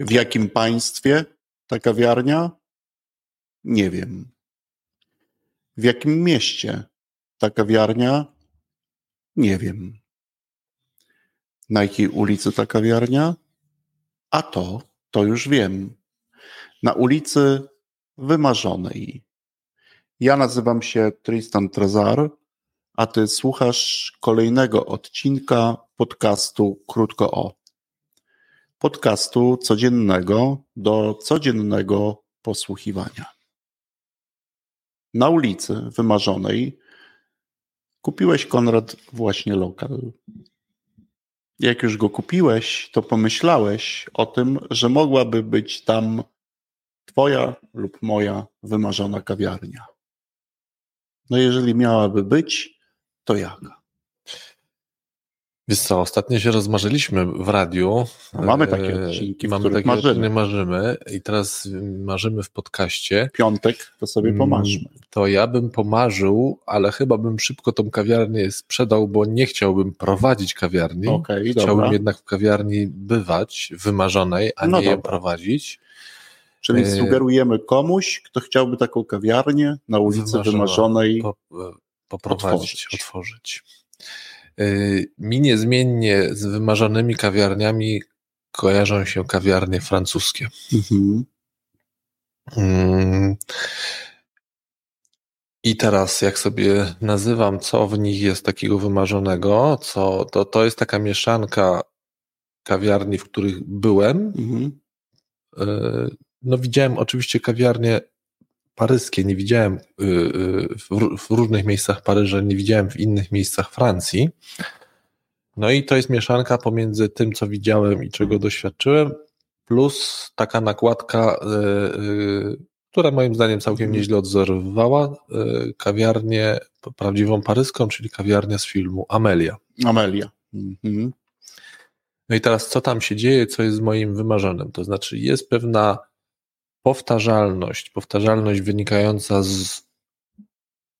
W jakim państwie ta kawiarnia? Nie wiem. W jakim mieście ta kawiarnia? Nie wiem. Na jakiej ulicy ta kawiarnia? A to, to już wiem. Na ulicy Wymarzonej. Ja nazywam się Tristan Trezar, a ty słuchasz kolejnego odcinka podcastu Krótko o. Podcastu codziennego do codziennego posłuchiwania. Na ulicy Wymarzonej kupiłeś, Konrad, właśnie lokal. Jak już go kupiłeś, to pomyślałeś o tym, że mogłaby być tam Twoja lub moja wymarzona kawiarnia. No jeżeli miałaby być, to jaka? Wiesz co, ostatnio się rozmarzyliśmy w radiu. No mamy takie e, odcinki, w mamy takie marzymy. marzymy i teraz marzymy w podcaście. Piątek to sobie mm, pomarzymy. To ja bym pomarzył, ale chyba bym szybko tą kawiarnię sprzedał, bo nie chciałbym prowadzić kawiarni. Okay, Chciałbym dobra. jednak w kawiarni bywać, wymarzonej, a no nie ją prowadzić. Czyli e, sugerujemy komuś, kto chciałby taką kawiarnię na ulicy Wymarzonej po, e, poprowadzić, otworzyć. otworzyć. Mi niezmiennie z wymarzonymi kawiarniami kojarzą się kawiarnie francuskie. Mhm. Mm. I teraz, jak sobie nazywam, co w nich jest takiego wymarzonego, co, to, to jest taka mieszanka kawiarni, w których byłem. Mhm. Y, no, widziałem oczywiście kawiarnie paryskie, nie widziałem y, y, w różnych miejscach Paryża, nie widziałem w innych miejscach Francji. No i to jest mieszanka pomiędzy tym, co widziałem i czego doświadczyłem, plus taka nakładka, y, która moim zdaniem całkiem mhm. nieźle odzorowywała kawiarnię prawdziwą paryską, czyli kawiarnia z filmu Amelia. Amelia. Mhm. No i teraz co tam się dzieje, co jest moim wymarzonym? To znaczy jest pewna powtarzalność, powtarzalność wynikająca z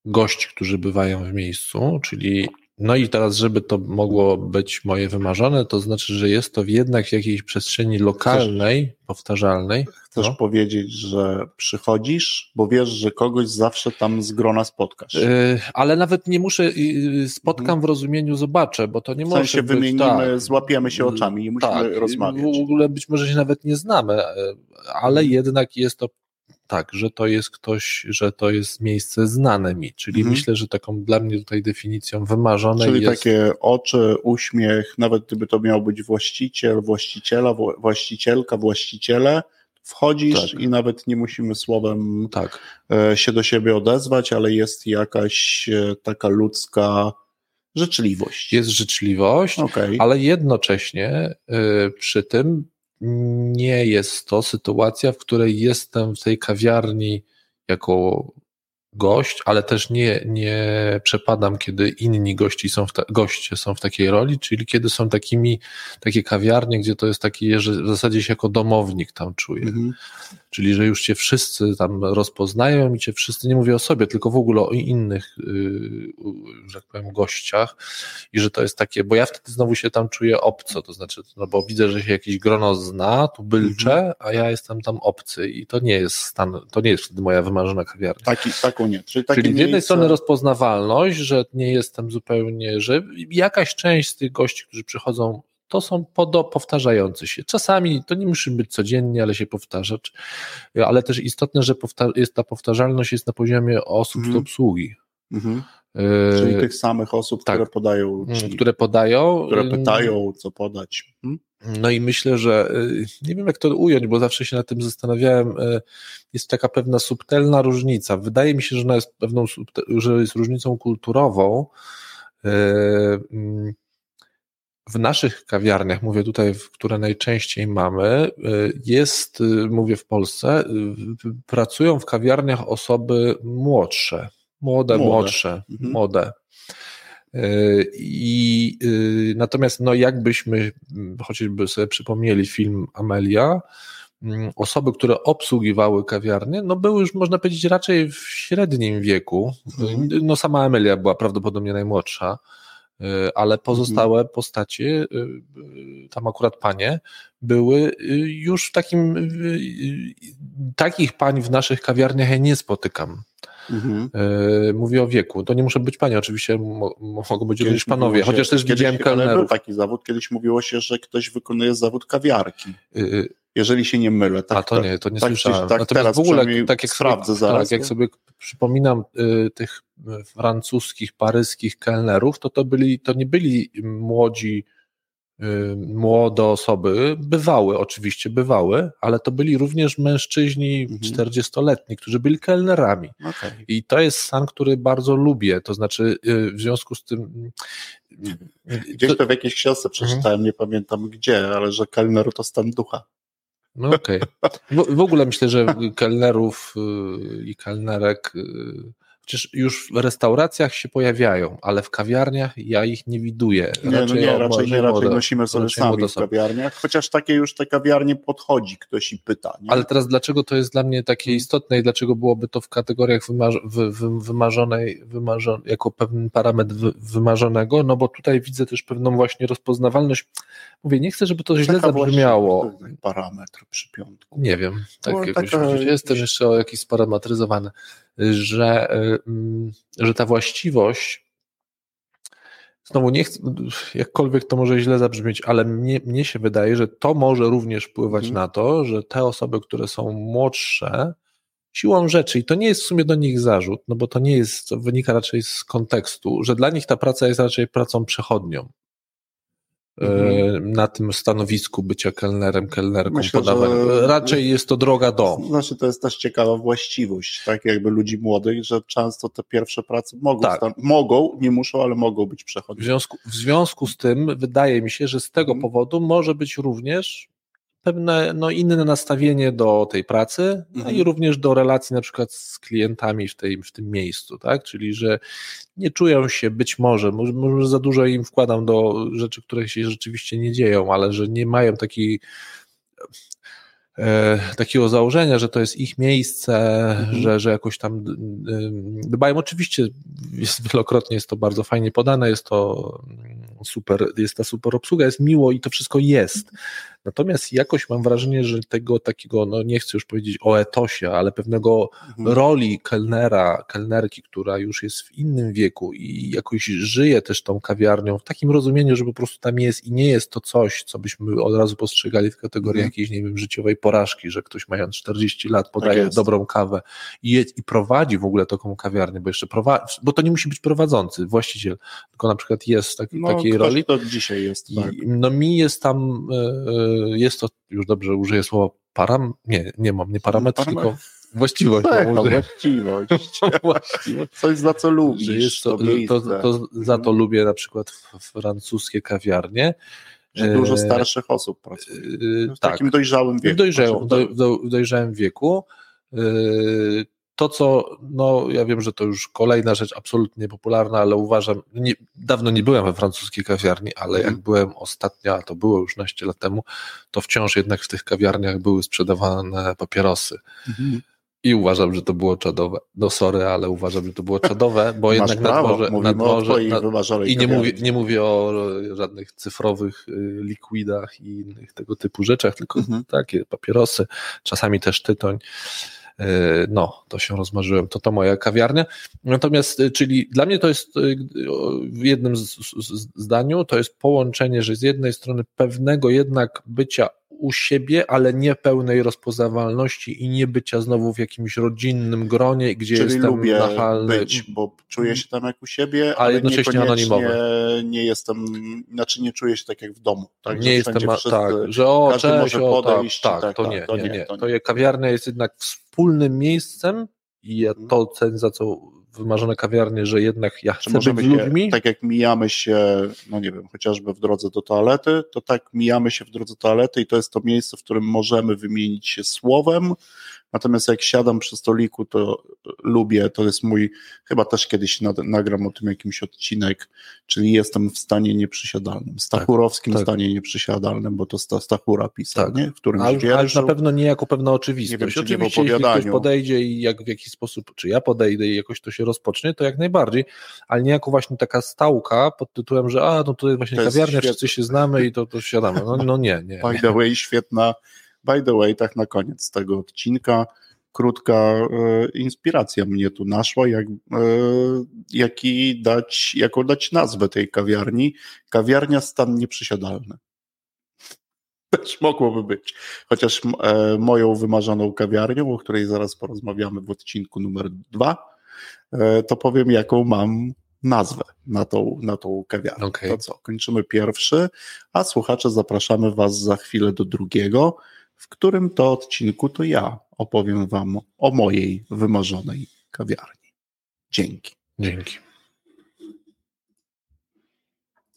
gości, którzy bywają w miejscu, czyli no i teraz, żeby to mogło być moje wymarzone, to znaczy, że jest to jednak w jakiejś przestrzeni lokalnej, chcesz, powtarzalnej. Chcesz no. powiedzieć, że przychodzisz, bo wiesz, że kogoś zawsze tam z grona spotkasz. Yy, ale nawet nie muszę, yy, spotkam mhm. w rozumieniu zobaczę, bo to nie w może sensie być, wymienimy, tak, złapiemy się oczami i musimy tak, rozmawiać. W ogóle być może się nawet nie znamy, yy, ale mhm. jednak jest to tak, że to jest ktoś, że to jest miejsce znane mi, czyli mhm. myślę, że taką dla mnie tutaj definicją wymarzone czyli jest... Czyli takie oczy, uśmiech, nawet gdyby to miał być właściciel, właściciela, właścicielka, właściciele, wchodzisz tak. i nawet nie musimy słowem tak. E, się do siebie odezwać, ale jest jakaś e, taka ludzka życzliwość. Jest życzliwość, okay. ale jednocześnie e, przy tym nie jest to sytuacja, w której jestem w tej kawiarni jako gość, ale też nie, nie przepadam, kiedy inni gości są w ta, goście są w takiej roli, czyli kiedy są takimi, takie kawiarnie, gdzie to jest taki, że w zasadzie się jako domownik tam czuję. Mhm. Czyli, że już cię wszyscy tam rozpoznają i cię wszyscy, nie mówię o sobie, tylko w ogóle o innych, yy, że tak powiem, gościach i że to jest takie, bo ja wtedy znowu się tam czuję obco, to znaczy, no bo widzę, że się jakieś grono zna, tu bylcze, mhm. a ja jestem tam obcy i to nie jest stan, to nie jest wtedy moja wymarzona kawiarnia. Taki, taką Czyli, Czyli z jednej miejsce... strony rozpoznawalność, że nie jestem zupełnie, że jakaś część z tych gości, którzy przychodzą to są powtarzające się. Czasami to nie musi być codziennie, ale się powtarza. Ale też istotne, że jest ta powtarzalność jest na poziomie osób mm. z obsługi. Mm-hmm. Czyli tych samych osób, tak. które podają. Mm, które podają. Które pytają, co podać. Hmm? No i myślę, że y, nie wiem jak to ująć, bo zawsze się nad tym zastanawiałem. Y, jest taka pewna subtelna różnica. Wydaje mi się, że ona jest pewną, że jest różnicą kulturową. Y, mm, w naszych kawiarniach, mówię tutaj, które najczęściej mamy, jest, mówię w Polsce, pracują w kawiarniach osoby młodsze, młode, młode. młodsze, mhm. młode. I natomiast, no, jakbyśmy chociażby sobie przypomnieli film Amelia, osoby, które obsługiwały kawiarnię, no były już, można powiedzieć, raczej w średnim wieku. Mhm. No, sama Amelia była prawdopodobnie najmłodsza ale pozostałe mhm. postacie, tam akurat panie, były już w takim, takich pań w naszych kawiarniach ja nie spotykam. Mhm. E, mówię o wieku. To nie muszą być panie, oczywiście mogą być również panowie, się, chociaż też widziałem kelnerów. Był taki zawód, kiedyś mówiło się, że ktoś wykonuje zawód kawiarki. Y jeżeli się nie mylę. Tak, A to nie, to nie tak, słyszałem. Tak, teraz w ogóle, tak jak sprawdzę sobie, zaraz. Tak, jak sobie przypominam y, tych francuskich, paryskich kelnerów, to to byli, to nie byli młodzi Y, młode osoby, bywały oczywiście, bywały, ale to byli również mężczyźni mhm. 40-letni, którzy byli kelnerami. Okay. I to jest stan, który bardzo lubię, to znaczy y, w związku z tym... Y, Gdzieś to w jakiejś książce przeczytałem, mhm. nie pamiętam gdzie, ale że kelner to stan ducha. No okej. Okay. W, w, ogóle myślę, że kelnerów i kelnerek Przecież już w restauracjach się pojawiają, ale w kawiarniach ja ich nie widuję. Nie, raczej, no nie, raczej, nie, raczej nosimy sobie raczej sami w kawiarniach, chociaż takie już te kawiarnie podchodzi ktoś i pyta. Nie? Ale teraz dlaczego to jest dla mnie takie hmm. istotne i dlaczego byłoby to w kategoriach wymarz wy, wy, wymarzonej, wymarzon, jako pewien parametr wy, wymarzonego? No bo tutaj widzę też pewną właśnie rozpoznawalność. Mówię, nie chcę, żeby to źle Taka zabrzmiało. Parametr przy piątku. Nie wiem, tak no, jakoś, taka... jestem jeszcze jakiś sparametryzowany że, mm, że ta właściwość, znowu nie chcę, jakkolwiek to może źle zabrzmieć, ale mnie, mnie się wydaje, że to może również wpływać mhm. na to, że te osoby, które są młodsze, siłą rzeczy, i to nie jest w sumie do nich zarzut, no bo to nie jest, to wynika raczej z kontekstu, że dla nich ta praca jest raczej pracą przechodnią. Mhm. E, na tym stanowisku bycia kelnerem, kelnerką Myślę, podawanym. Raczej jest to droga do. Znaczy, to jest też ciekawa właściwość, tak jakby ludzi młodych, że często te pierwsze prace mogą, tak. stan- mogą, nie muszą, ale mogą być przechodnie. W związku, w związku z tym wydaje mi się, że z tego mhm. powodu może być również pewne no, inne nastawienie do tej pracy, no mhm. i również do relacji na przykład z klientami w, tej, w tym miejscu, tak? Czyli, że nie czują się być może, może, może za dużo im wkładam do rzeczy, które się rzeczywiście nie dzieją, ale że nie mają takiej takiego założenia, że to jest ich miejsce, mhm. że, że jakoś tam dbają. Oczywiście jest, wielokrotnie jest to bardzo fajnie podane, jest to super, jest ta super obsługa, jest miło i to wszystko jest. Natomiast jakoś mam wrażenie, że tego takiego, no nie chcę już powiedzieć o etosie, ale pewnego mhm. roli kelnera, kelnerki, która już jest w innym wieku i jakoś żyje też tą kawiarnią w takim rozumieniu, że po prostu tam jest i nie jest to coś, co byśmy od razu postrzegali w kategorii mhm. jakiejś, nie wiem, życiowej porażki, że ktoś mając 40 lat podaje tak dobrą kawę i, je, i prowadzi w ogóle taką kawiarnię, bo jeszcze prowadzi, bo to nie musi być prowadzący, właściciel, tylko na przykład jest taki, no, takiej roli. to dzisiaj jest, tak. I, no mi jest tam yy, jest to, już dobrze użyję słowa param, nie, nie mam, nie parametr, tylko właściwość. Tak, właściwość. właściwość. Coś za co lubisz. To, to, to, to, za to lubię na przykład francuskie kawiarnie. Że dużo e, starszych osób pracuje. W tak, takim dojrzałym wieku. W dojrzałym, do, do, dojrzałym wieku. E, to, co, no ja wiem, że to już kolejna rzecz absolutnie popularna, ale uważam, nie, dawno nie byłem we francuskiej kawiarni, ale jak mm. byłem ostatnio, a to było już naście lat temu, to wciąż jednak w tych kawiarniach były sprzedawane papierosy. Mm. I uważam, że to było czadowe. No sorry, ale uważam, że to było czadowe, bo Masz jednak prawo, na dworze... Na dworze na, I nie mówię, nie mówię o żadnych cyfrowych y, likwidach i innych tego typu rzeczach, tylko mhm. takie papierosy, czasami też tytoń. E, no, to się rozmarzyłem, to to moja kawiarnia. Natomiast, e, czyli dla mnie to jest e, w jednym zdaniu, to jest połączenie, że z jednej strony pewnego jednak bycia u siebie, ale nie pełnej rozpoznawalności i nie bycia znowu w jakimś rodzinnym gronie, gdzie Czyli jestem lubię nachalny. być, bo czuję się tam jak u siebie, ale jednocześnie anonimowy. Nie jestem, znaczy nie czuję się tak jak w domu. Tak, nie jestem, wszyscy, tak, że o, cześć, o, tak, tak, tak, to, nie, to nie, nie, nie. To, nie. kawiarnia jest jednak wspólnym miejscem i ja mhm. to cenię, za co wymarzone kawiarnie, że jednak ja chcę być ludźmi. tak jak mijamy się, no nie wiem, chociażby w drodze do toalety, to tak mijamy się w drodze do toalety i to jest to miejsce, w którym możemy wymienić się słowem, Natomiast jak siadam przy stoliku, to lubię, to jest mój, chyba też kiedyś nagram o tym jakimś odcinek, czyli jestem w stanie nieprzysiadalnym, stachurowskim tak, tak. stanie nieprzysiadalnym, bo to Stachura pisał, tak. nie? w którym ale, ale na pewno nie jako pewna oczywistość. Nie wiem, Oczywiście, jeśli ktoś podejdzie i jak w jakiś sposób, czy ja podejdę i jakoś to się rozpocznie, to jak najbardziej, ale nie jako właśnie taka stałka pod tytułem, że a, no tutaj właśnie to kawiarnia, wszyscy się znamy i to, to siadamy. No, no nie, nie. By the way, świetna By the way, tak na koniec tego odcinka, krótka e, inspiracja mnie tu naszła, jak, e, jaki dać, jaką dać nazwę tej kawiarni. Kawiarnia stan nieprzysiadalny. Też mogłoby być. Chociaż e, moją wymarzoną kawiarnią, o której zaraz porozmawiamy w odcinku numer dwa, to powiem, jaką mam nazwę na tą, na tą kawiarnię. Okay. To co, kończymy pierwszy, a słuchacze zapraszamy Was za chwilę do drugiego w którym to odcinku to ja opowiem Wam o mojej wymarzonej kawiarni. Dzięki. Dzięki.